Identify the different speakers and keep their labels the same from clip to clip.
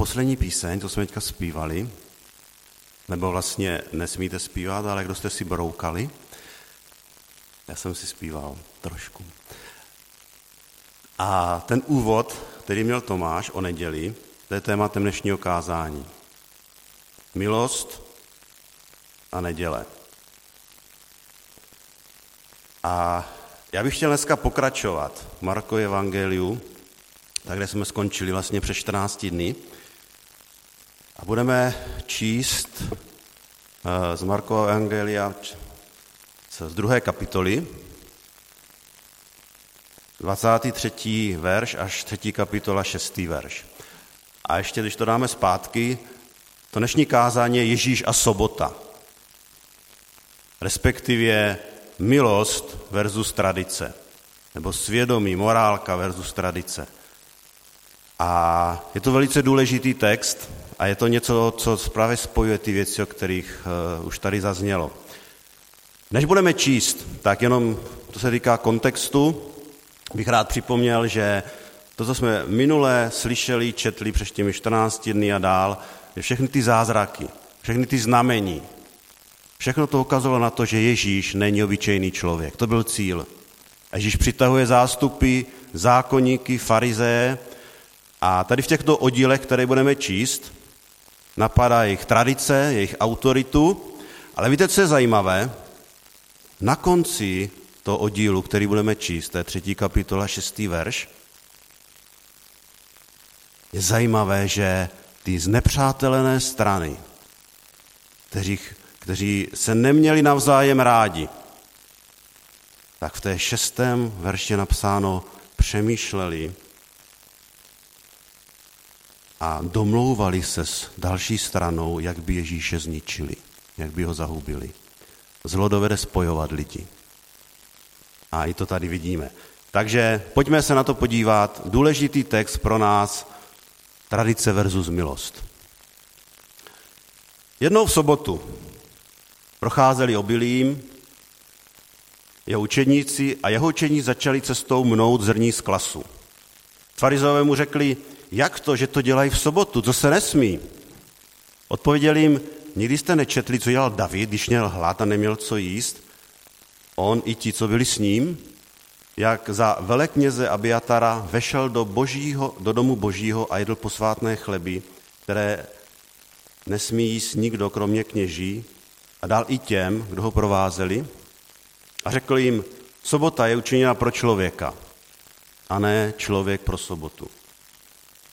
Speaker 1: poslední píseň, co jsme teďka zpívali, nebo vlastně nesmíte zpívat, ale kdo jste si broukali, já jsem si zpíval trošku. A ten úvod, který měl Tomáš o neděli, to je tématem dnešního kázání. Milost a neděle. A já bych chtěl dneska pokračovat v Markově evangeliu, tak kde jsme skončili vlastně před 14 dny. A budeme číst eh, z Markova evangelia z druhé kapitoly, 23. verš až 3. kapitola 6. verš. A ještě, když to dáme zpátky, to dnešní kázání je Ježíš a sobota. Respektive milost versus tradice. Nebo svědomí, morálka versus tradice. A je to velice důležitý text a je to něco, co právě spojuje ty věci, o kterých uh, už tady zaznělo. Než budeme číst, tak jenom, to se týká kontextu, bych rád připomněl, že to, co jsme minule slyšeli, četli před těmi 14 dny a dál, že všechny ty zázraky, všechny ty znamení, všechno to ukazovalo na to, že Ježíš není obyčejný člověk. To byl cíl. Ježíš přitahuje zástupy, zákonníky, farizeje a tady v těchto oddílech, které budeme číst, napadá jejich tradice, jejich autoritu, ale víte, co je zajímavé? Na konci toho oddílu, který budeme číst, to je třetí kapitola, šestý verš, je zajímavé, že ty znepřátelené strany, kteří, kteří se neměli navzájem rádi, tak v té šestém verši napsáno přemýšleli a domlouvali se s další stranou, jak by Ježíše zničili, jak by ho zahubili. Zlo dovede spojovat lidi. A i to tady vidíme. Takže pojďme se na to podívat. Důležitý text pro nás, tradice versus milost. Jednou v sobotu procházeli obilím, jeho učeníci a jeho učení začali cestou mnout zrní z klasu. Farizové mu řekli, jak to, že to dělají v sobotu, co se nesmí? Odpověděl jim, nikdy jste nečetli, co dělal David, když měl hlad a neměl co jíst? On i ti, co byli s ním, jak za velekněze Abiatara vešel do, božího, do domu božího a jedl posvátné chleby, které nesmí jíst nikdo, kromě kněží, a dal i těm, kdo ho provázeli. A řekl jim, sobota je učiněna pro člověka, a ne člověk pro sobotu.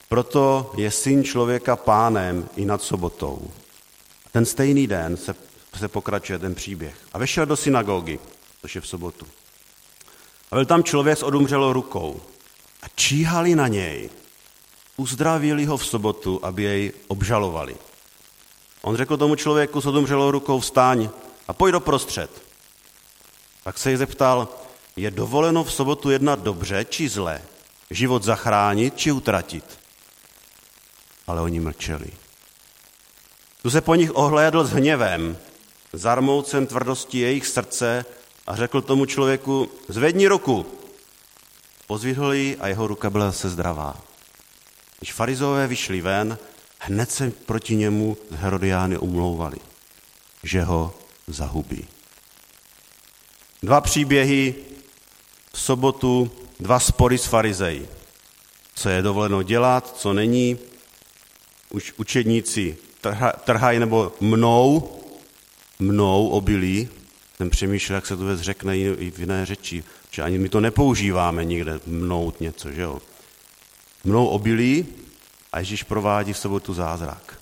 Speaker 1: Proto je syn člověka pánem i nad sobotou. Ten stejný den se, se pokračuje ten příběh. A vešel do synagogy, což je v sobotu. A byl tam člověk s odumřelou rukou. A číhali na něj. Uzdravili ho v sobotu, aby jej obžalovali. On řekl tomu člověku s odumřelou rukou, vstáň a pojď do prostřed. Tak se jej zeptal, je dovoleno v sobotu jednat dobře či zle, život zachránit či utratit ale oni mlčeli. Tu se po nich ohlédl s hněvem, zarmoucem tvrdosti jejich srdce a řekl tomu člověku, zvedni ruku. Pozvihl ji a jeho ruka byla se zdravá. Když farizové vyšli ven, hned se proti němu z Herodiány umlouvali, že ho zahubí. Dva příběhy v sobotu, dva spory s farizeji. Co je dovoleno dělat, co není, už učedníci trhají nebo mnou, mnou obilí, ten přemýšlel, jak se to věc řekne i v jiné řeči, že ani my to nepoužíváme nikde mnout něco, že jo. Mnou obilí a Ježíš provádí v sobotu zázrak.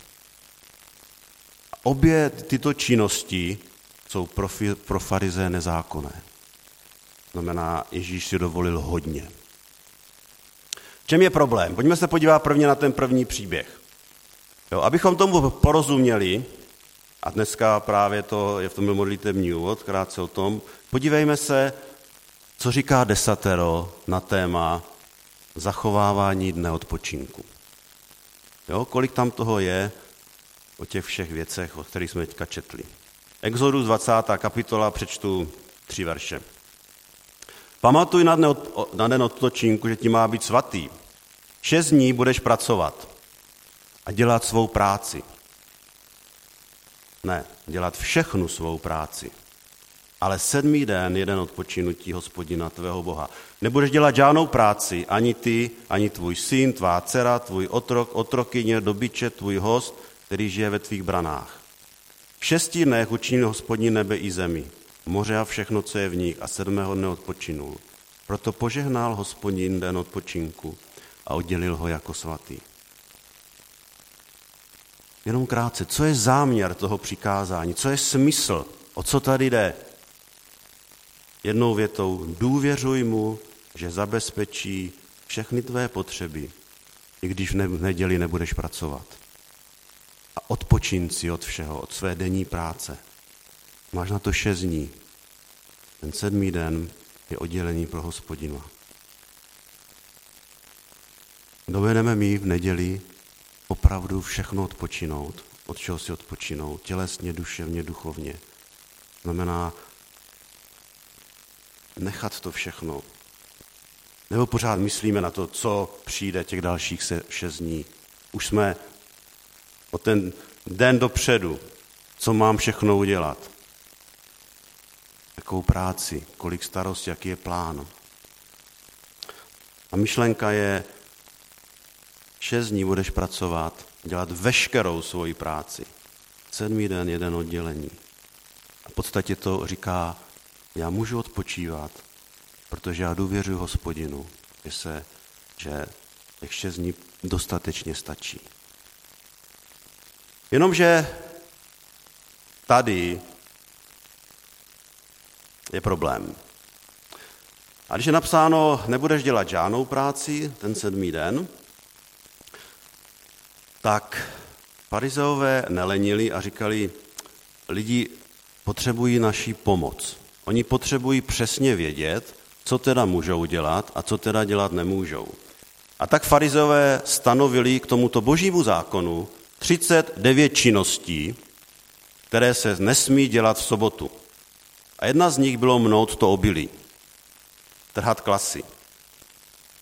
Speaker 1: A obě tyto činnosti jsou pro, pro farizé nezákonné. Znamená, Ježíš si dovolil hodně. V čem je problém? Pojďme se podívat prvně na ten první příběh. Jo, abychom tomu porozuměli, a dneska právě to je v tom modlitební úvod, krátce o tom, podívejme se, co říká desatero na téma zachovávání dne odpočinku. Jo, kolik tam toho je o těch všech věcech, o kterých jsme teďka četli. Exodus 20. kapitola, přečtu tři verše. Pamatuj na den odpočinku, že ti má být svatý. Šest dní budeš pracovat a dělat svou práci. Ne, dělat všechnu svou práci. Ale sedmý den jeden odpočinutí hospodina tvého Boha. Nebudeš dělat žádnou práci, ani ty, ani tvůj syn, tvá dcera, tvůj otrok, otrokyně, dobyče, tvůj host, který žije ve tvých branách. V šesti dnech učinil hospodin nebe i zemi, moře a všechno, co je v nich, a sedmého dne odpočinul. Proto požehnal hospodin den odpočinku a oddělil ho jako svatý. Jenom krátce, co je záměr toho přikázání, co je smysl, o co tady jde? Jednou větou, důvěřuj mu, že zabezpečí všechny tvé potřeby, i když v neděli nebudeš pracovat. A odpočin si od všeho, od své denní práce. Máš na to šest dní. Ten sedmý den je oddělení pro hospodina. Dovedeme my v neděli opravdu všechno odpočinout, od čeho si odpočinout, tělesně, duševně, duchovně. Znamená nechat to všechno. Nebo pořád myslíme na to, co přijde těch dalších se šest dní. Už jsme o ten den dopředu, co mám všechno udělat. Jakou práci, kolik starosti, jaký je plán. A myšlenka je, šest dní budeš pracovat, dělat veškerou svoji práci. Sedmý den, jeden oddělení. A v podstatě to říká, já můžu odpočívat, protože já důvěřuji hospodinu, že, se, že těch šest dní dostatečně stačí. Jenomže tady je problém. A když je napsáno, nebudeš dělat žádnou práci ten sedmý den, tak farizeové nelenili a říkali, lidi potřebují naší pomoc. Oni potřebují přesně vědět, co teda můžou dělat a co teda dělat nemůžou. A tak farizové stanovili k tomuto božímu zákonu 39 činností, které se nesmí dělat v sobotu. A jedna z nich bylo mnout to obilí, trhat klasy.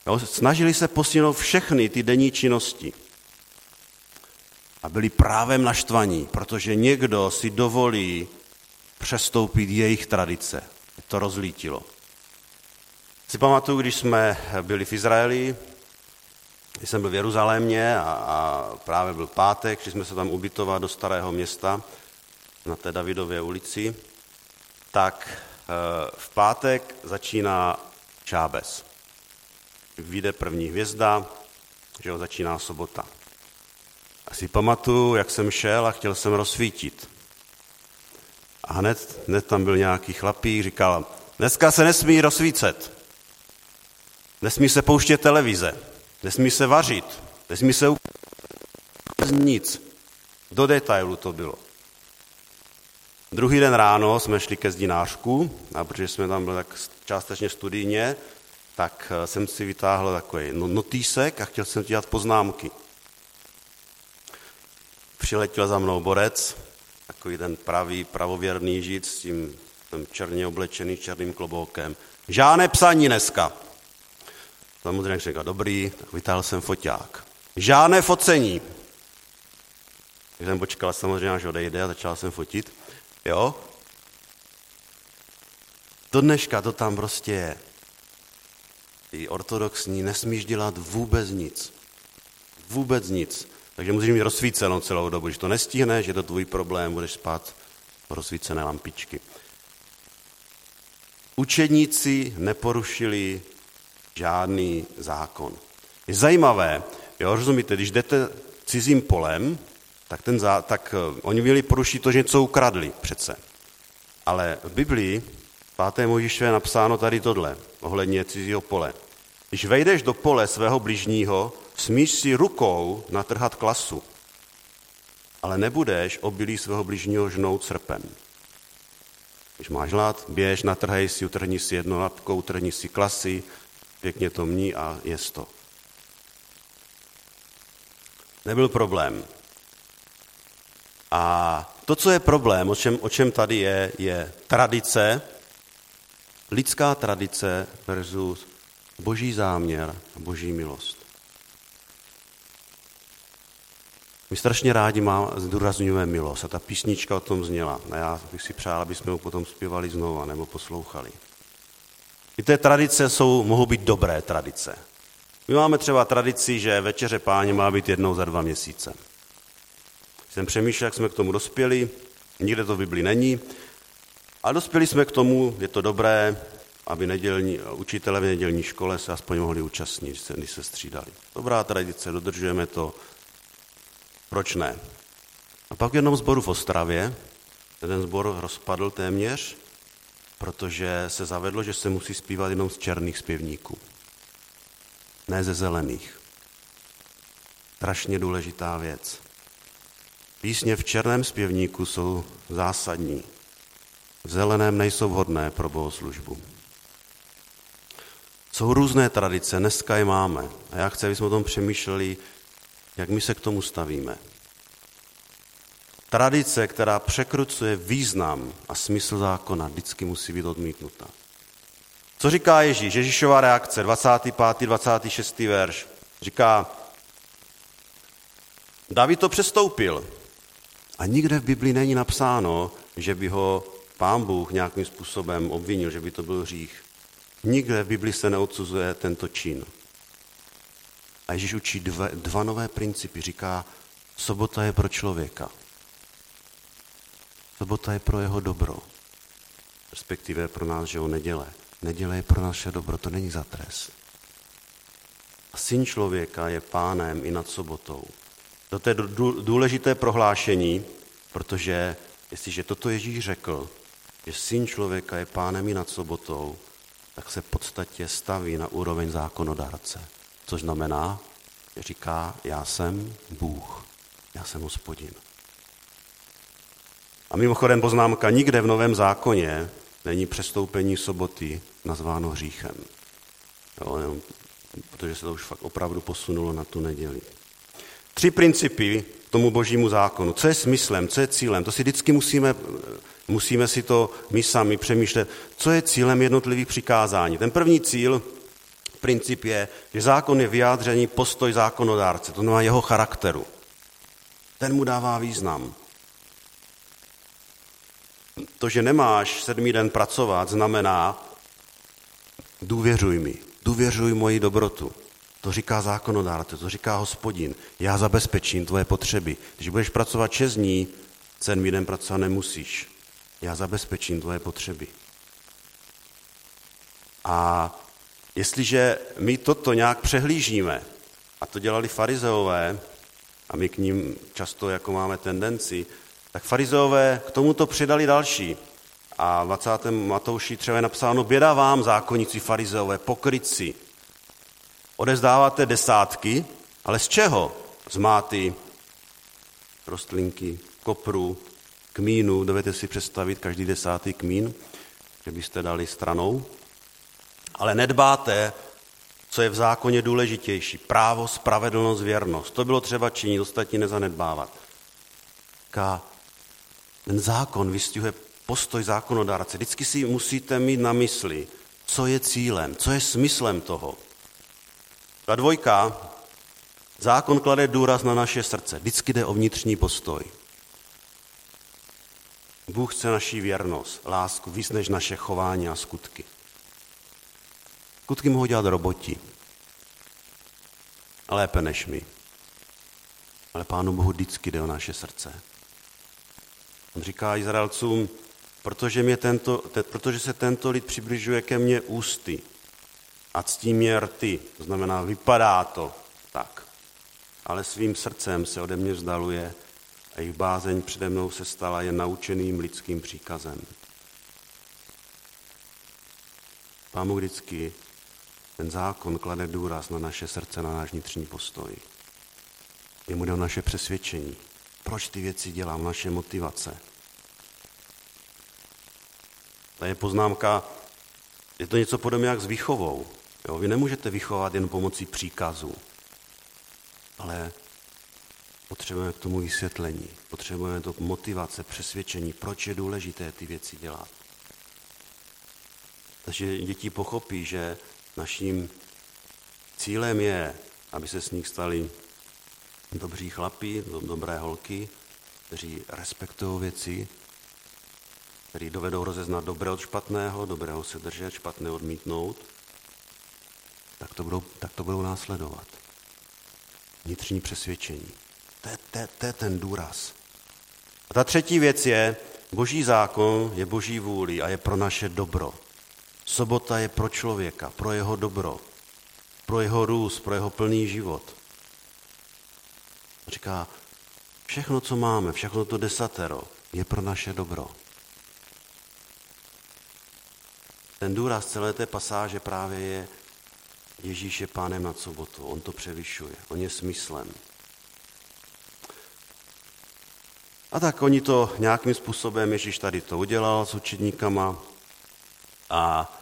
Speaker 1: Jo, snažili se postihnout všechny ty denní činnosti. A byli právem naštvaní, protože někdo si dovolí přestoupit jejich tradice. To rozlítilo. Si pamatuju, když jsme byli v Izraeli, když jsem byl v Jeruzalémě a, a právě byl pátek, že jsme se tam ubytovat do starého města na té Davidově ulici, tak e, v pátek začíná Čábes. Vyjde první hvězda, že ho začíná sobota. Si pamatuju, jak jsem šel a chtěl jsem rozsvítit. A hned, hned tam byl nějaký chlapík, říkal, dneska se nesmí rozsvícet, nesmí se pouštět televize, nesmí se vařit, nesmí se nic. Do detailu to bylo. Druhý den ráno jsme šli ke zdinářku, a protože jsme tam byli tak částečně studijně, tak eh, jsem si vytáhl takový no, notýsek a chtěl jsem dělat poznámky. Přiletěl za mnou borec, takový ten pravý, pravověrný žid s tím, tím černě oblečený černým kloboukem. Žádné psaní dneska. Samozřejmě řekl, dobrý, tak vytáhl jsem foťák. Žádné focení. Tak jsem počkal samozřejmě, až odejde a začal jsem fotit. Jo? Do dneška to tam prostě je. I ortodoxní nesmíš dělat vůbec nic. Vůbec nic. Takže musíš mít rozsvícenou celou dobu. Když to nestihne, že to tvůj problém, budeš spát rozsvícené lampičky. Učedníci neporušili žádný zákon. Je zajímavé, jo, rozumíte, když jdete cizím polem, tak, ten zá, tak uh, oni měli porušit to, že něco ukradli přece. Ale v Biblii 5. Možišové je napsáno tady tohle, ohledně cizího pole. Když vejdeš do pole svého bližního, smíš si rukou natrhat klasu, ale nebudeš obilí svého bližního žnout srpem. Když máš hlad, běž, natrhej si, utrhni si jedno lapkou, utrhni si klasy, pěkně to mní a je to. Nebyl problém. A to, co je problém, o čem, o čem tady je, je tradice, lidská tradice versus boží záměr a boží milost. My strašně rádi má, zdůrazňujeme milost a ta písnička o tom zněla. A já bych si přál, aby jsme ho potom zpěvali znova nebo poslouchali. I té tradice jsou, mohou být dobré tradice. My máme třeba tradici, že večeře páně má být jednou za dva měsíce. Jsem přemýšlel, jak jsme k tomu dospěli, nikde to v Bibli není, a dospěli jsme k tomu, je to dobré, aby nedělní, učitelé v nedělní škole se aspoň mohli účastnit, když se střídali. Dobrá tradice, dodržujeme to. Proč ne? A pak v jednom sboru v Ostravě, ten sbor rozpadl téměř, protože se zavedlo, že se musí zpívat jenom z černých zpěvníků, ne ze zelených. Strašně důležitá věc. Písně v černém zpěvníku jsou zásadní. V zeleném nejsou vhodné pro bohoslužbu. Jsou různé tradice, dneska je máme. A já chci, aby jsme o tom přemýšleli, jak my se k tomu stavíme. Tradice, která překrucuje význam a smysl zákona, vždycky musí být odmítnuta. Co říká Ježíš? Ježíšová reakce, 25. 26. verš. Říká, David to přestoupil. A nikde v Biblii není napsáno, že by ho pán Bůh nějakým způsobem obvinil, že by to byl hřích. Nikde v Biblii se neodsuzuje tento čin. A Ježíš učí dva, dva nové principy. Říká, sobota je pro člověka. Sobota je pro jeho dobro. Respektive pro nás, že ho neděle. Neděle je pro naše dobro, to není za trest. A syn člověka je pánem i nad sobotou. To je důležité prohlášení, protože jestliže toto Ježíš řekl, že syn člověka je pánem i nad sobotou, tak se v podstatě staví na úroveň zákonodárce. Což znamená, říká, já jsem Bůh, já jsem hospodin. A mimochodem poznámka, nikde v Novém zákoně není přestoupení soboty nazváno hříchem. Jo, protože se to už fakt opravdu posunulo na tu neděli. Tři principy tomu božímu zákonu. Co je smyslem, co je cílem? To si vždycky musíme, musíme si to my sami přemýšlet, co je cílem jednotlivých přikázání. Ten první cíl, princip je, že zákon je vyjádřený postoj zákonodárce, to znamená jeho charakteru. Ten mu dává význam. To, že nemáš sedmý den pracovat, znamená důvěřuj mi, důvěřuj moji dobrotu. To říká zákonodárce, to říká hospodin. Já zabezpečím tvoje potřeby. Když budeš pracovat šest dní, sedmý den pracovat nemusíš. Já zabezpečím tvoje potřeby. A jestliže my toto nějak přehlížíme, a to dělali farizeové, a my k ním často jako máme tendenci, tak farizeové k tomuto přidali další. A v 20. Matouši třeba je napsáno, běda vám, zákonníci farizeové, pokryci, odezdáváte desátky, ale z čeho? Z máty, rostlinky, kopru, kmínu. Dovedete si představit každý desátý kmín, že byste dali stranou. Ale nedbáte, co je v zákoně důležitější. Právo, spravedlnost, věrnost. To bylo třeba činit, ostatní nezanedbávat. Ká ten zákon vystihuje postoj zákonodárce. Vždycky si musíte mít na mysli, co je cílem, co je smyslem toho. Ta dvojka, zákon klade důraz na naše srdce. Vždycky jde o vnitřní postoj. Bůh chce naší věrnost, lásku, víc než naše chování a skutky. Skutky mohou dělat roboti. A lépe než my. Ale Pánu Bohu vždycky jde o naše srdce. On říká Izraelcům, protože, mě tento, te, protože se tento lid přibližuje ke mně ústy, a ctí mě rty, to znamená, vypadá to tak, ale svým srdcem se ode mě vzdaluje a jejich bázeň přede mnou se stala jen naučeným lidským příkazem. Pámu vždycky ten zákon klade důraz na naše srdce, na náš vnitřní postoj. Jemu o naše přesvědčení. Proč ty věci dělám, naše motivace. To je poznámka, je to něco podobně jak s výchovou. Jo, vy nemůžete vychovat jen pomocí příkazů, ale potřebujeme k tomu vysvětlení, potřebujeme to motivace, přesvědčení, proč je důležité ty věci dělat. Takže děti pochopí, že naším cílem je, aby se s nich stali dobří chlapí, dobré holky, kteří respektují věci, kteří dovedou rozeznat dobré od špatného, dobrého se držet, špatné odmítnout, tak to budou, tak to budou následovat. Vnitřní přesvědčení. To je, to, to je ten důraz. A ta třetí věc je, boží zákon je boží vůli a je pro naše dobro. Sobota je pro člověka, pro jeho dobro, pro jeho růst, pro jeho plný život. Říká, všechno, co máme, všechno to desatero, je pro naše dobro. Ten důraz celé té pasáže právě je, Ježíš je pánem nad sobotu, on to převyšuje, on je smyslem. A tak oni to nějakým způsobem, Ježíš tady to udělal s učedníkama a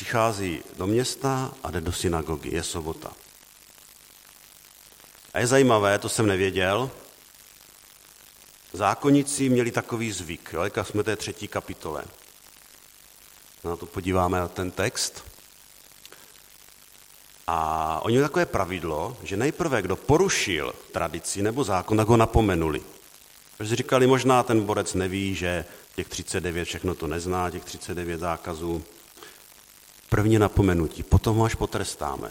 Speaker 1: přichází do města a jde do synagogy, je sobota. A je zajímavé, to jsem nevěděl, zákonníci měli takový zvyk, jo, jsme té třetí kapitole. Na to podíváme na ten text. A oni měli takové pravidlo, že nejprve, kdo porušil tradici nebo zákon, tak ho napomenuli. Protože říkali, možná ten borec neví, že těch 39 všechno to nezná, těch 39 zákazů. První napomenutí, potom ho až potrestáme.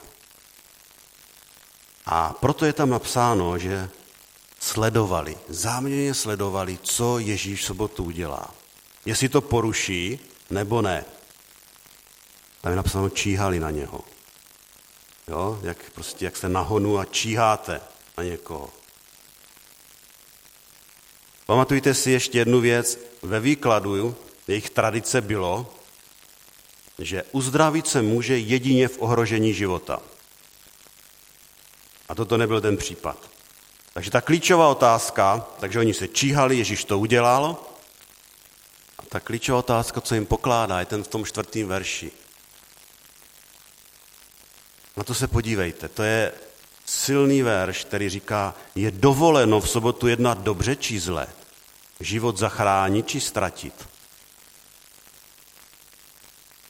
Speaker 1: A proto je tam napsáno, že sledovali, záměrně sledovali, co Ježíš v sobotu udělá. Jestli to poruší, nebo ne. Tam je napsáno, číhali na něho. Jo? Jak, prostě, jak jste nahonu a číháte na někoho. Pamatujte si ještě jednu věc. Ve výkladu jejich tradice bylo, že uzdravit se může jedině v ohrožení života. A toto nebyl ten případ. Takže ta klíčová otázka, takže oni se číhali, Ježíš to udělal, a ta klíčová otázka, co jim pokládá, je ten v tom čtvrtém verši. Na to se podívejte. To je silný verš, který říká, je dovoleno v sobotu jednat dobře či zle, život zachránit či ztratit.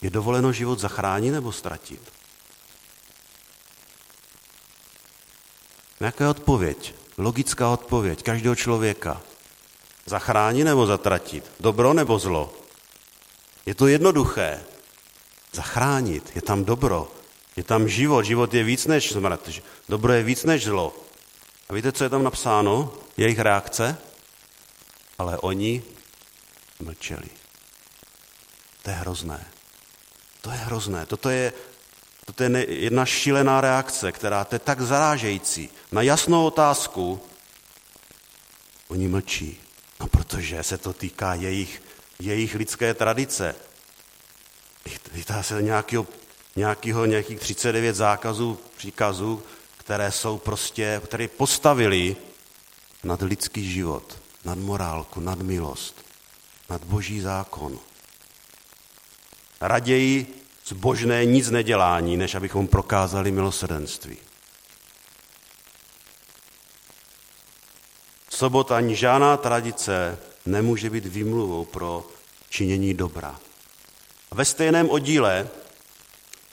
Speaker 1: Je dovoleno život zachránit nebo ztratit? Jaká je odpověď? Logická odpověď každého člověka. Zachránit nebo zatratit? Dobro nebo zlo? Je to jednoduché. Zachránit, je tam dobro. Je tam život, život je víc než smrt, dobro je víc než zlo. A víte, co je tam napsáno? Jejich reakce? Ale oni mlčeli. To je hrozné. To je hrozné. Toto je, toto je jedna šílená reakce, která to je tak zarážející. Na jasnou otázku oni mlčí. No protože se to týká jejich, jejich lidské tradice. Týká se nějakého nějakého, nějakých 39 zákazů, příkazů, které jsou prostě, které postavili nad lidský život, nad morálku, nad milost, nad boží zákon. Raději zbožné nic nedělání, než abychom prokázali milosrdenství. Sobota ani žádná tradice nemůže být výmluvou pro činění dobra. A ve stejném oddíle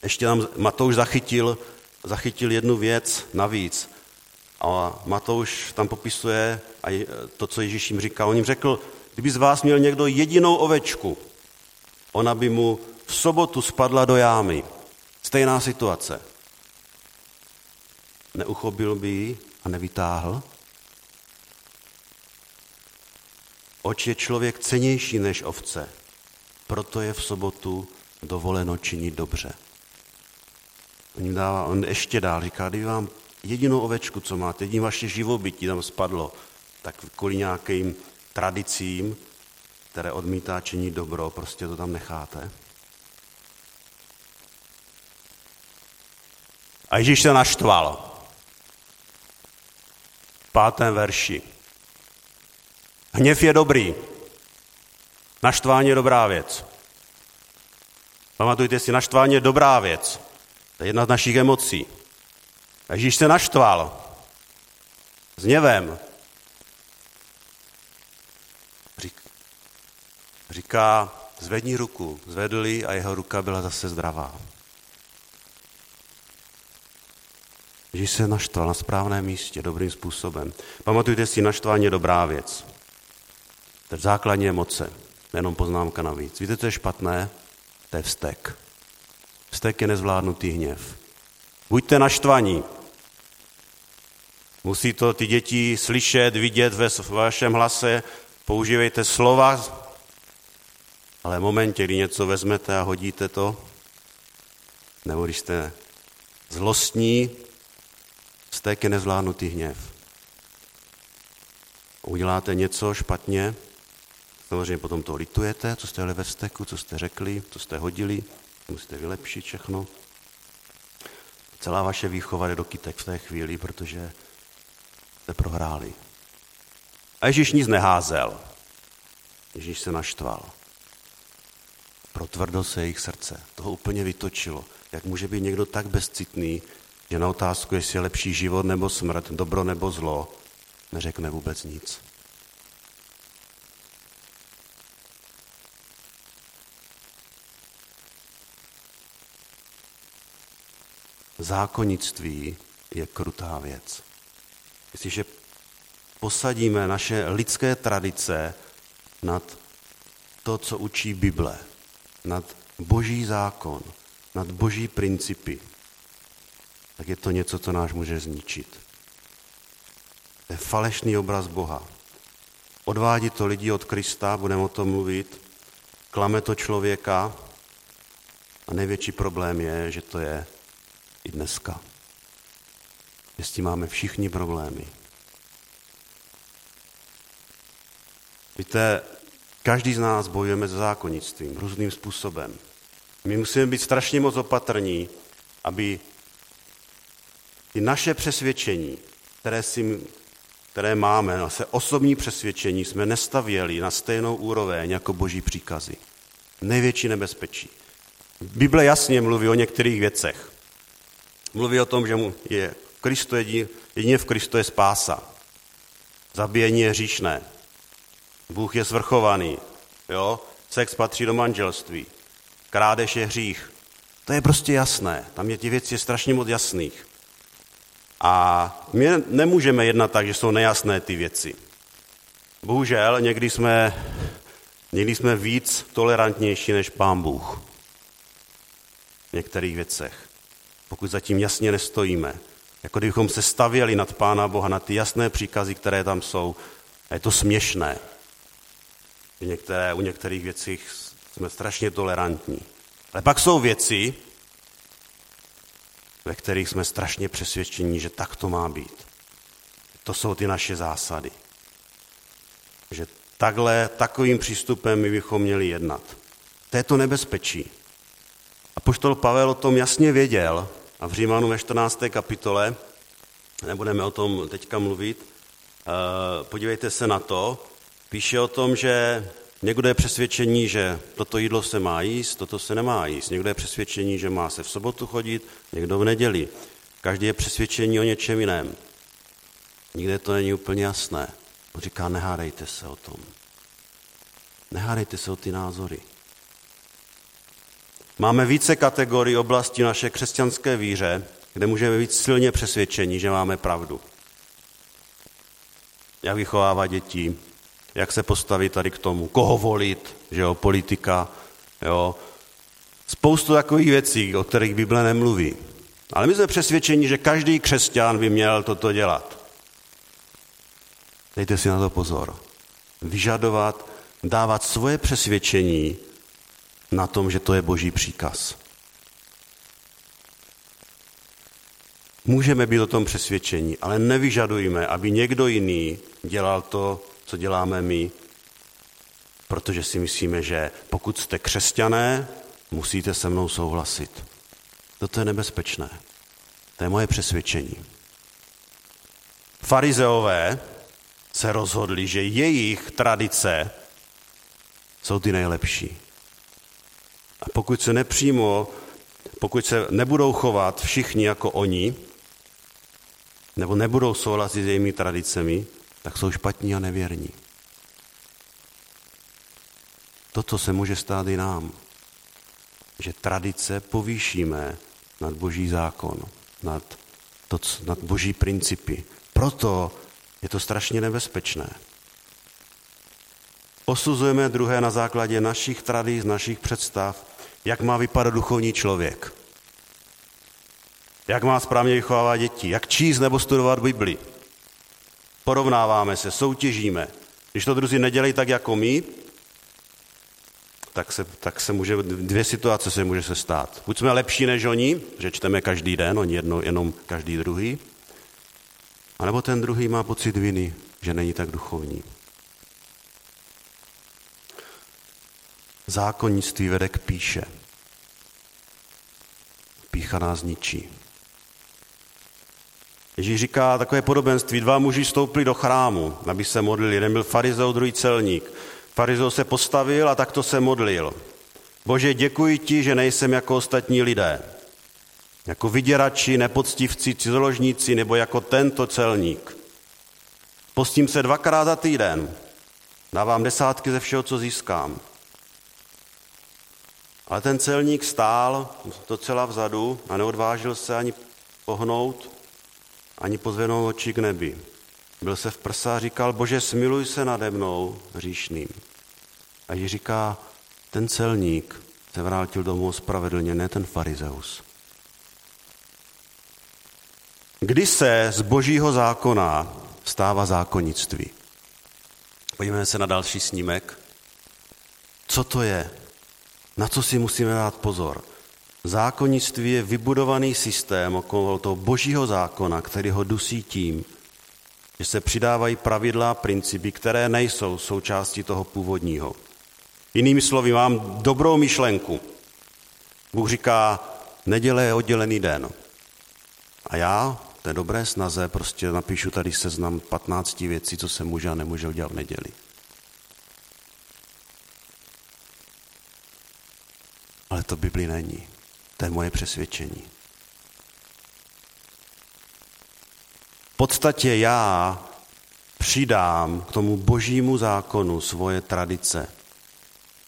Speaker 1: ještě tam Matouš zachytil, zachytil jednu věc navíc. A Matouš tam popisuje a to, co Ježíš jim říkal. On jim řekl, kdyby z vás měl někdo jedinou ovečku, ona by mu v sobotu spadla do jámy. Stejná situace. Neuchobil by ji a nevytáhl? Oč je člověk cenější než ovce, proto je v sobotu dovoleno činit dobře. On dává, on ještě dál říká, kdyby vám jedinou ovečku, co máte, jediný vaše živobytí tam spadlo, tak kvůli nějakým tradicím, které odmítá činit dobro, prostě to tam necháte. A Ježíš se naštval. V pátém verši. Hněv je dobrý. Naštvání je dobrá věc. Pamatujte si, naštvání je dobrá věc. To je jedna z našich emocí. A Ježíš se naštval. S něvem. Říká, zvedni ruku. Zvedli a jeho ruka byla zase zdravá. Ježíš se naštval na správném místě, dobrým způsobem. Pamatujte si, naštvání je dobrá věc. To je základní emoce, nejenom poznámka navíc. Víte, co je špatné? To je vztek. Vztek je nezvládnutý hněv. Buďte naštvaní. Musí to ty děti slyšet, vidět ve vašem hlase. Používejte slova, ale v momentě, kdy něco vezmete a hodíte to, nebo když jste zlostní, vztek je nezvládnutý hněv. Uděláte něco špatně, samozřejmě potom to litujete, co jste jeli ve vzteku, co jste řekli, co jste hodili, musíte vylepšit všechno. Celá vaše výchova jde do kytek v té chvíli, protože jste prohráli. A Ježíš nic neházel. Ježíš se naštval. Protvrdl se jejich srdce. Toho úplně vytočilo. Jak může být někdo tak bezcitný, že na otázku, jestli je lepší život nebo smrt, dobro nebo zlo, neřekne vůbec nic. Zákonnictví je krutá věc. Jestliže posadíme naše lidské tradice nad to, co učí Bible, nad boží zákon, nad boží principy, tak je to něco, co nás může zničit. To je falešný obraz Boha. Odvádí to lidi od Krista, budeme o tom mluvit, klame to člověka a největší problém je, že to je i dneska. Že s tím máme všichni problémy. Víte, každý z nás bojujeme se zákonnictvím různým způsobem. My musíme být strašně moc opatrní, aby i naše přesvědčení, které, si, které máme, naše osobní přesvědčení, jsme nestavěli na stejnou úroveň jako boží příkazy. Největší nebezpečí. Bible jasně mluví o některých věcech. Mluví o tom, že mu je Kristo jedině, jedině v Kristu je spása. Zabíjení je hříšné. Bůh je svrchovaný. Jo? Sex patří do manželství. Krádež je hřích. To je prostě jasné. Tam je těch věcí strašně moc jasných. A my nemůžeme jednat tak, že jsou nejasné ty věci. Bohužel někdy jsme, někdy jsme víc tolerantnější než pán Bůh v některých věcech. Pokud zatím jasně nestojíme. Jako kdybychom se stavěli nad Pána Boha, na ty jasné příkazy, které tam jsou. A je to směšné. Některé, u některých věcí jsme strašně tolerantní. Ale pak jsou věci, ve kterých jsme strašně přesvědčení, že tak to má být. To jsou ty naše zásady. Že takhle, takovým přístupem my bychom měli jednat. To je to nebezpečí. A poštol Pavel o tom jasně věděl a v Římanu ve 14. kapitole, nebudeme o tom teďka mluvit, eh, podívejte se na to, píše o tom, že Někdo je přesvědčení, že toto jídlo se má jíst, toto se nemá jíst. Někdo je přesvědčení, že má se v sobotu chodit, někdo v neděli. Každý je přesvědčení o něčem jiném. Nikde to není úplně jasné. On říká, nehádejte se o tom. Nehádejte se o ty názory. Máme více kategorií oblasti naše křesťanské víře, kde můžeme být silně přesvědčení, že máme pravdu. Jak vychovávat děti, jak se postavit tady k tomu, koho volit, že jo, politika, jo. Spoustu takových věcí, o kterých Bible nemluví. Ale my jsme přesvědčeni, že každý křesťan by měl toto dělat. Dejte si na to pozor. Vyžadovat, dávat svoje přesvědčení na tom, že to je boží příkaz. Můžeme být o tom přesvědčení, ale nevyžadujme, aby někdo jiný dělal to, co děláme my, protože si myslíme, že pokud jste křesťané, musíte se mnou souhlasit. Toto je nebezpečné. To je moje přesvědčení. Farizeové se rozhodli, že jejich tradice jsou ty nejlepší. A pokud se nepřímo, pokud se nebudou chovat všichni jako oni, nebo nebudou souhlasit s jejími tradicemi, tak jsou špatní a nevěrní. Toto se může stát i nám, že tradice povýšíme nad boží zákon, nad to, nad boží principy. Proto je to strašně nebezpečné. Posuzujeme druhé na základě našich tradic, našich představ, jak má vypadat duchovní člověk. Jak má správně vychovávat děti, jak číst nebo studovat Bibli. Porovnáváme se, soutěžíme. Když to druzí nedělají tak jako my, tak se, tak se může, dvě situace se může se stát. Buď jsme lepší než oni, že čteme každý den, oni jedno, jenom každý druhý, anebo ten druhý má pocit viny, že není tak duchovní. Zákonnictví vede k píše. Pícha nás ničí. Ježíš říká takové podobenství. Dva muži stoupili do chrámu, aby se modlili. Jeden byl farizeu, druhý celník. Farizeu se postavil a takto se modlil. Bože, děkuji ti, že nejsem jako ostatní lidé. Jako vyděrači, nepoctivci, cizoložníci nebo jako tento celník. Postím se dvakrát za týden. Dávám desátky ze všeho, co získám. Ale ten celník stál docela vzadu a neodvážil se ani pohnout, ani pozvednout oči k nebi. Byl se v prsa a říkal, bože, smiluj se nade mnou, hříšným. A Ježíš říká, ten celník se vrátil domů spravedlně, ne ten farizeus. Kdy se z božího zákona stává zákonnictví? Podívejme se na další snímek. Co to je? Na co si musíme dát pozor? Zákonnictví je vybudovaný systém okolo toho božího zákona, který ho dusí tím, že se přidávají pravidla a principy, které nejsou součástí toho původního. Jinými slovy, mám dobrou myšlenku. Bůh říká, neděle je oddělený den. A já té dobré snaze prostě napíšu tady seznam 15 věcí, co se může a nemůže udělat v neděli. Ale to Bibli není. To je moje přesvědčení. V podstatě já přidám k tomu božímu zákonu svoje tradice,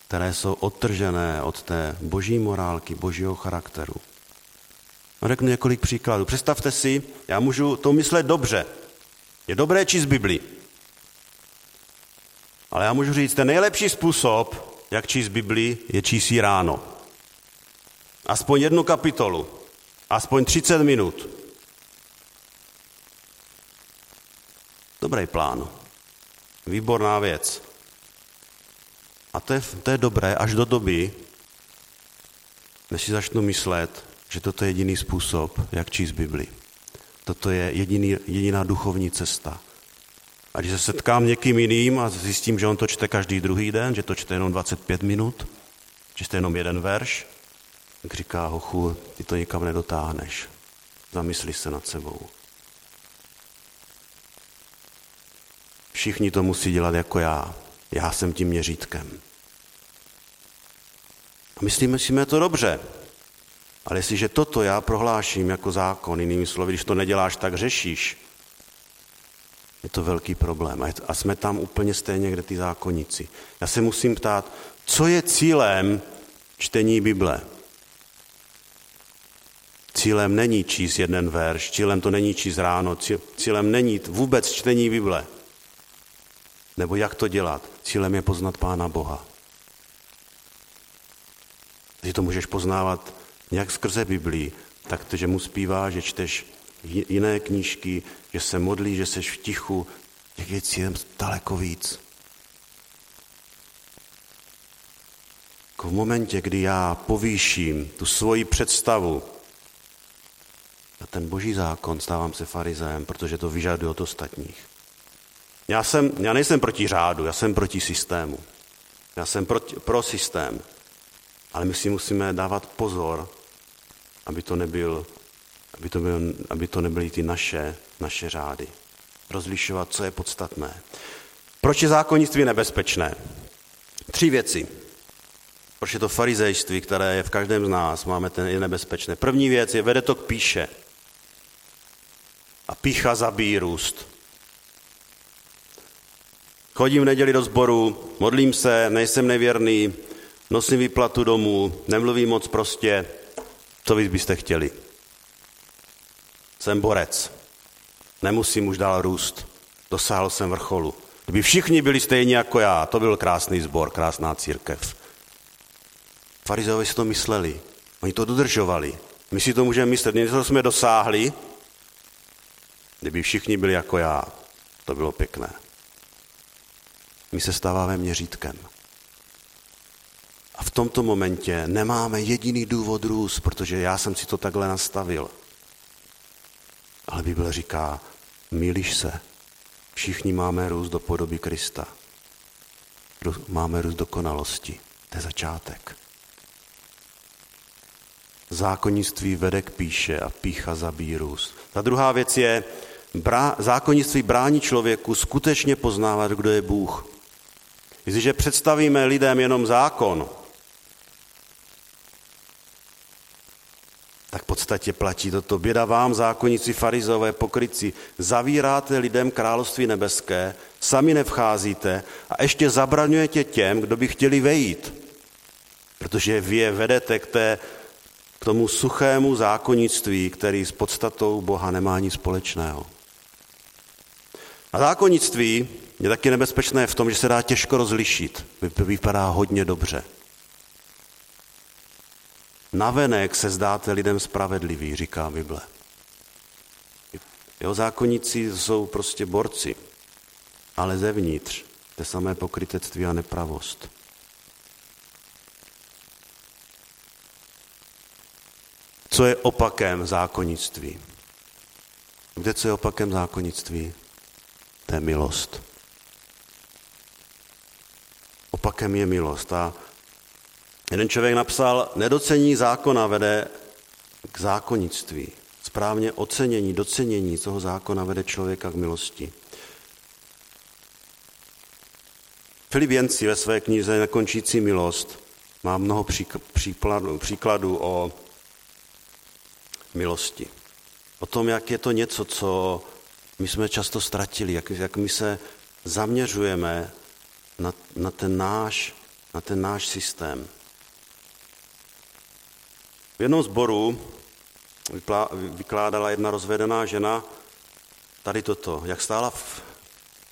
Speaker 1: které jsou odtržené od té boží morálky, božího charakteru. A řeknu několik příkladů. Představte si, já můžu to myslet dobře. Je dobré číst Bibli. Ale já můžu říct, ten nejlepší způsob, jak číst Bibli, je číst ráno. Aspoň jednu kapitolu. Aspoň 30 minut. Dobrý plán. Výborná věc. A to je, to je dobré až do doby, než si začnu myslet, že toto je jediný způsob, jak číst Bibli. Toto je jediný, jediná duchovní cesta. A když se setkám někým jiným a zjistím, že on to čte každý druhý den, že to čte jenom 25 minut, že čte jenom jeden verš, tak říká, hochu, ty to nikam nedotáhneš. Zamysli se nad sebou. Všichni to musí dělat jako já. Já jsem tím měřítkem. A myslíme si, že to dobře. Ale jestliže toto já prohláším jako zákon, jinými slovy, když to neděláš, tak řešíš, je to velký problém. A jsme tam úplně stejně, kde ty zákonníci. Já se musím ptát, co je cílem čtení Bible? Cílem není číst jeden verš, cílem to není číst ráno, cílem není vůbec čtení Bible. Nebo jak to dělat? Cílem je poznat Pána Boha. Že to můžeš poznávat jak skrze Biblii, tak to, že mu zpívá, že čteš jiné knížky, že se modlí, že seš v tichu, jak je cílem daleko víc. Jako v momentě, kdy já povýším tu svoji představu ten boží zákon, stávám se farizem, protože to vyžaduje od ostatních. Já, jsem, já nejsem proti řádu, já jsem proti systému. Já jsem proti, pro systém. Ale my si musíme dávat pozor, aby to, nebyl, aby to, byl, aby to nebyly ty naše, naše řády. Rozlišovat, co je podstatné. Proč je zákonnictví nebezpečné? Tři věci. Proč je to farizejství, které je v každém z nás, máme ten, je nebezpečné. První věc je, vede to k píše. Pícha zabíjí růst. Chodím v neděli do sboru, modlím se, nejsem nevěrný, nosím výplatu domů, nemluvím moc prostě, co vy byste chtěli? jsem borec. Nemusím už dál růst. Dosáhl jsem vrcholu. Kdyby všichni byli stejní jako já, to byl krásný sbor, krásná církev. Farizeové si to mysleli. Oni to dodržovali. My si to můžeme myslet. Něco jsme dosáhli, kdyby všichni byli jako já, to bylo pěkné. My se stáváme měřítkem. A v tomto momentě nemáme jediný důvod růst, protože já jsem si to takhle nastavil. Ale Bible říká, milíš se, všichni máme růst do podoby Krista. Máme růst dokonalosti. To je začátek. Zákonnictví vede k píše a pícha zabíjí růst. Ta druhá věc je, brá, zákonnictví brání člověku skutečně poznávat, kdo je Bůh. Jestliže představíme lidem jenom zákon, tak v podstatě platí toto. Běda vám, zákonníci, farizové, pokryci, zavíráte lidem království nebeské, sami nevcházíte a ještě zabraňujete těm, kdo by chtěli vejít. Protože vy je vedete k, té, k tomu suchému zákonnictví, který s podstatou Boha nemá nic společného. A zákonnictví je taky nebezpečné v tom, že se dá těžko rozlišit. Vypadá hodně dobře. Navenek se zdáte lidem spravedlivý, říká Bible. Jeho zákonníci jsou prostě borci, ale zevnitř to samé pokrytectví a nepravost. Co je opakem zákonnictví? Kde co je opakem zákonnictví? To je milost. Opakem je milost. A Jeden člověk napsal, nedocení zákona vede k zákonnictví. Správně ocenění, docenění toho zákona vede člověka k milosti. Filip Jenci ve své knize Nekončící milost má mnoho příkladů, příkladů o milosti. O tom, jak je to něco, co my jsme často ztratili, jak, jak my se zaměřujeme na, na, ten náš, na ten náš systém. V jednom zboru vykládala jedna rozvedená žena tady toto, jak stála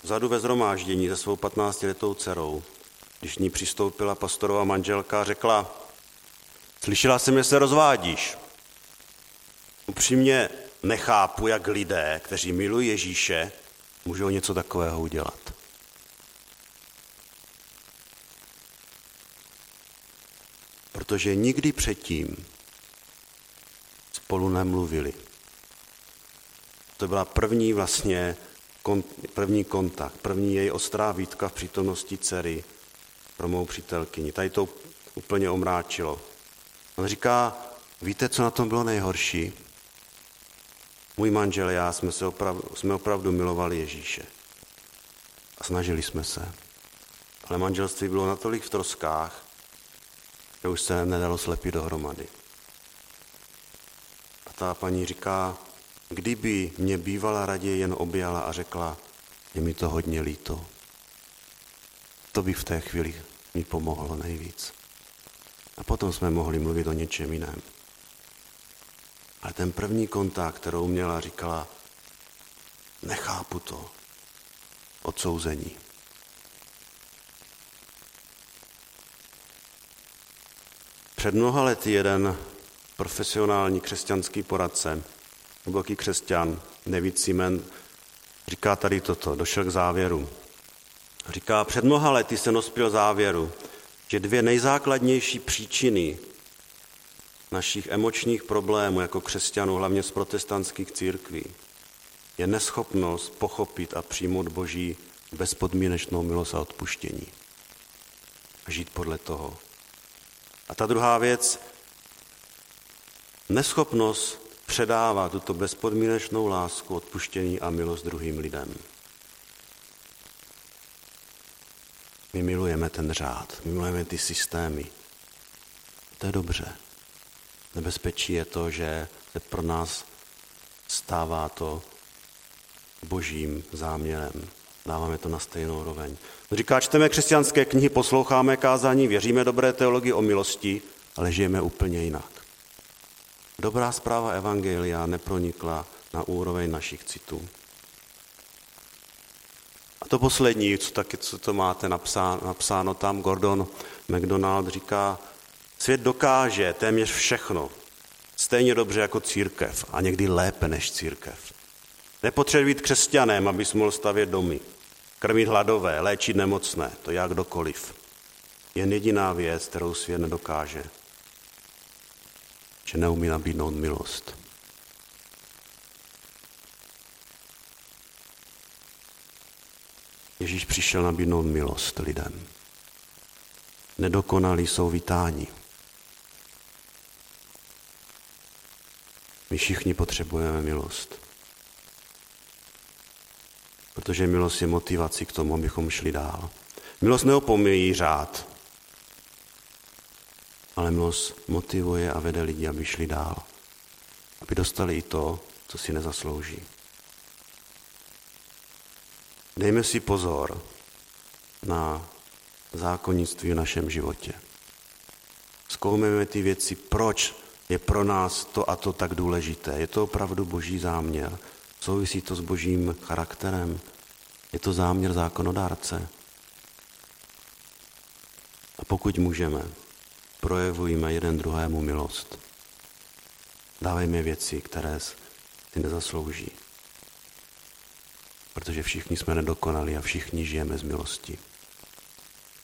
Speaker 1: vzadu ve zhromáždění se svou 15-letou dcerou. Když ní přistoupila pastorová manželka, řekla, slyšela jsem, že se rozvádíš. Upřímně nechápu, jak lidé, kteří milují Ježíše, můžou něco takového udělat. Protože nikdy předtím spolu nemluvili. To byla první vlastně první kontakt, první její ostrá výtka v přítomnosti dcery pro mou přítelkyni. Tady to úplně omráčilo. On říká, víte, co na tom bylo nejhorší? Můj manžel a já jsme, se opravdu, jsme opravdu milovali Ježíše. A snažili jsme se. Ale manželství bylo natolik v troskách, že už se nedalo slepit dohromady ta paní říká, kdyby mě bývala raději jen objala a řekla, je mi to hodně líto. To by v té chvíli mi pomohlo nejvíc. A potom jsme mohli mluvit o něčem jiném. Ale ten první kontakt, kterou měla, říkala, nechápu to, odsouzení. Před mnoha lety jeden profesionální křesťanský poradce, hluboký křesťan, David Simen, říká tady toto, došel k závěru. Říká, před mnoha lety se nospěl závěru, že dvě nejzákladnější příčiny našich emočních problémů jako křesťanů, hlavně z protestantských církví, je neschopnost pochopit a přijmout Boží bezpodmínečnou milost a odpuštění. A žít podle toho. A ta druhá věc neschopnost předávat tuto bezpodmínečnou lásku, odpuštění a milost druhým lidem. My milujeme ten řád, my milujeme ty systémy. To je dobře. Nebezpečí je to, že se pro nás stává to božím záměrem. Dáváme to na stejnou roveň. Říká, čteme křesťanské knihy, posloucháme kázání, věříme dobré teologii o milosti, ale žijeme úplně jinak. Dobrá zpráva Evangelia nepronikla na úroveň našich citů. A to poslední, co taky, co to máte napsáno, napsáno tam, Gordon McDonald říká, svět dokáže téměř všechno, stejně dobře jako církev a někdy lépe než církev. Nepotřebuje být křesťanem, abys mohl stavět domy, krmit hladové, léčit nemocné, to jak kdokoliv. Jen jediná věc, kterou svět nedokáže, že neumí nabídnout milost. Ježíš přišel nabídnout milost lidem. Nedokonalí jsou vítáni. My všichni potřebujeme milost. Protože milost je motivací k tomu, abychom šli dál. Milost neopomíjí řád, ale milost motivuje a vede lidi, aby šli dál. Aby dostali i to, co si nezaslouží. Dejme si pozor na zákonnictví v našem životě. Zkoumejme ty věci, proč je pro nás to a to tak důležité. Je to opravdu boží záměr. Souvisí to s božím charakterem. Je to záměr zákonodárce. A pokud můžeme, projevujeme jeden druhému milost. Dávejme věci, které si nezaslouží protože všichni jsme nedokonali a všichni žijeme z milosti.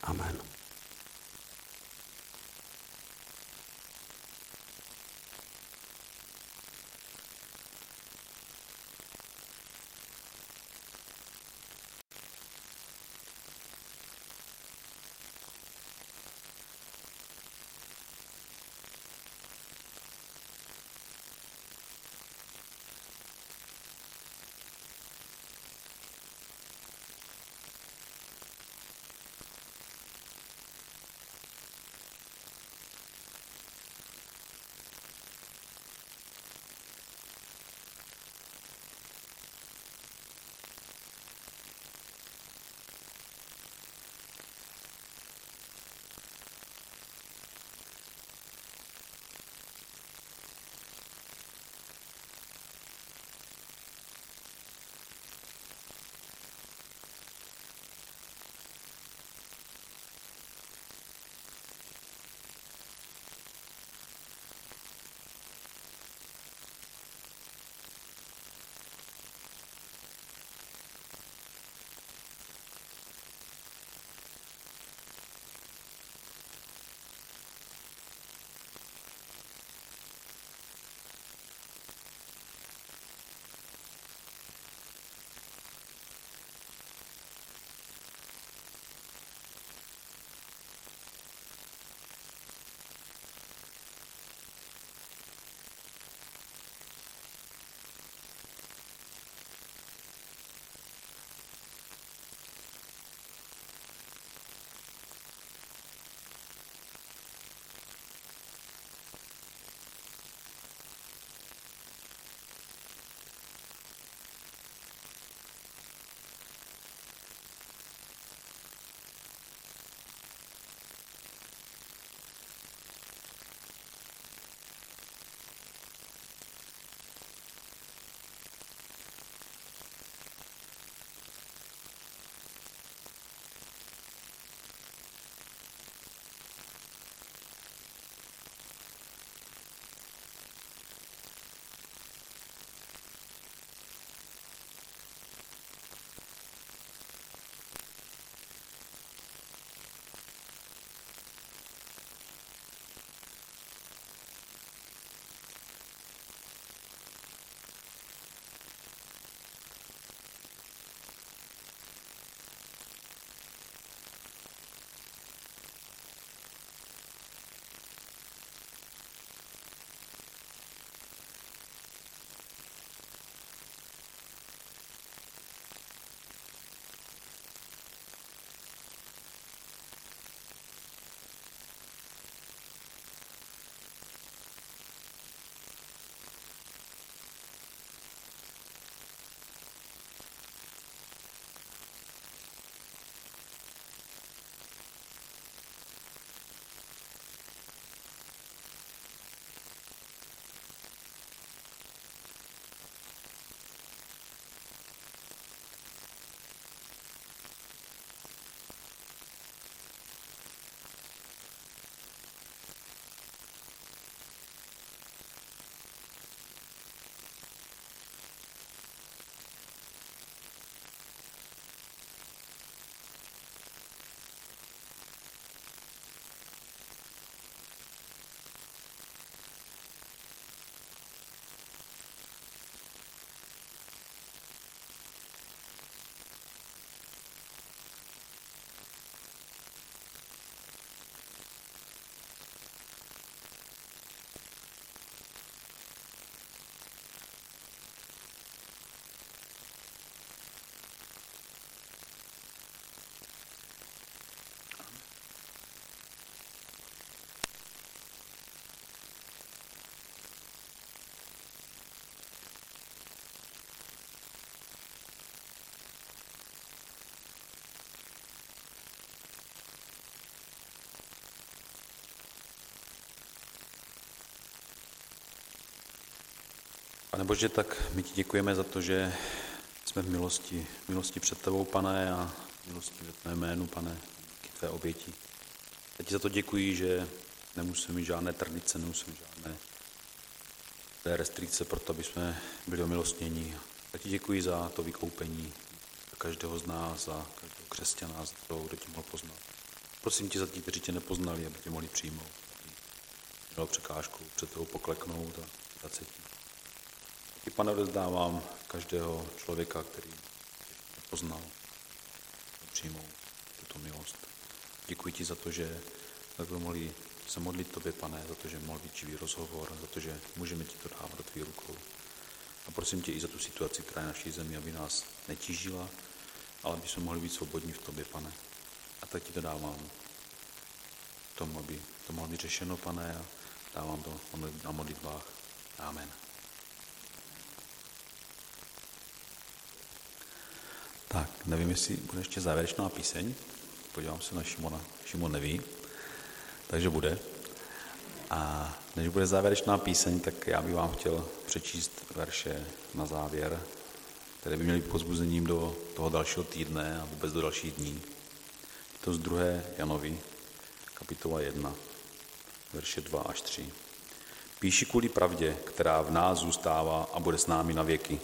Speaker 1: Amen.
Speaker 2: Pane Bože, tak my ti děkujeme za to, že jsme v milosti, v milosti před tebou, pane, a v milosti ve tvé jménu, pane, díky tvé oběti. Já ti za to děkuji, že nemusíme mít žádné tradice, nemusíme žádné té restrikce pro to, aby jsme byli omilostnění. Já ti děkuji za to vykoupení, za každého z nás, za každého křesťana, za to, kdo tě mohl poznat. Prosím tě za ti, kteří tě nepoznali, aby tě mohli přijmout. Měl překážku před tebou pokleknout a. Ti, pane, rozdávám každého člověka, který nepoznal, přijmout tuto milost. Děkuji ti za to, že takhle mohli se modlit tobě, pane, za to, že mohl být živý rozhovor, za to, že můžeme ti to dávat do tvých rukou. A prosím tě i za tu situaci, která je naší zemi, aby nás netížila, ale aby jsme mohli být svobodní v tobě, pane. A tak ti to dávám tomu, aby to mohlo být řešeno, pane, a dávám to na modlitbách. Amen. Tak, nevím, jestli bude ještě závěrečná píseň. Podívám se na Šimona. Šimon neví, takže bude. A než bude závěrečná píseň, tak já bych vám chtěl přečíst verše na závěr, které by měly pozbuzením do toho dalšího týdne a vůbec do dalších dní. Je to z 2. Janovi, kapitola 1, verše 2 až 3. Píši kvůli pravdě, která v nás zůstává a bude s námi na věky.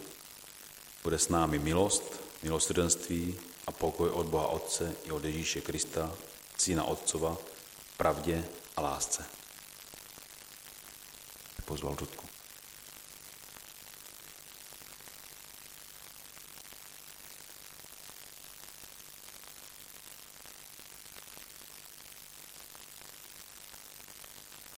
Speaker 2: Bude s námi milost, milosrdenství a pokoj od Boha Otce i od Ježíše Krista, Syna Otcova, pravdě a lásce. Pozval Rudku.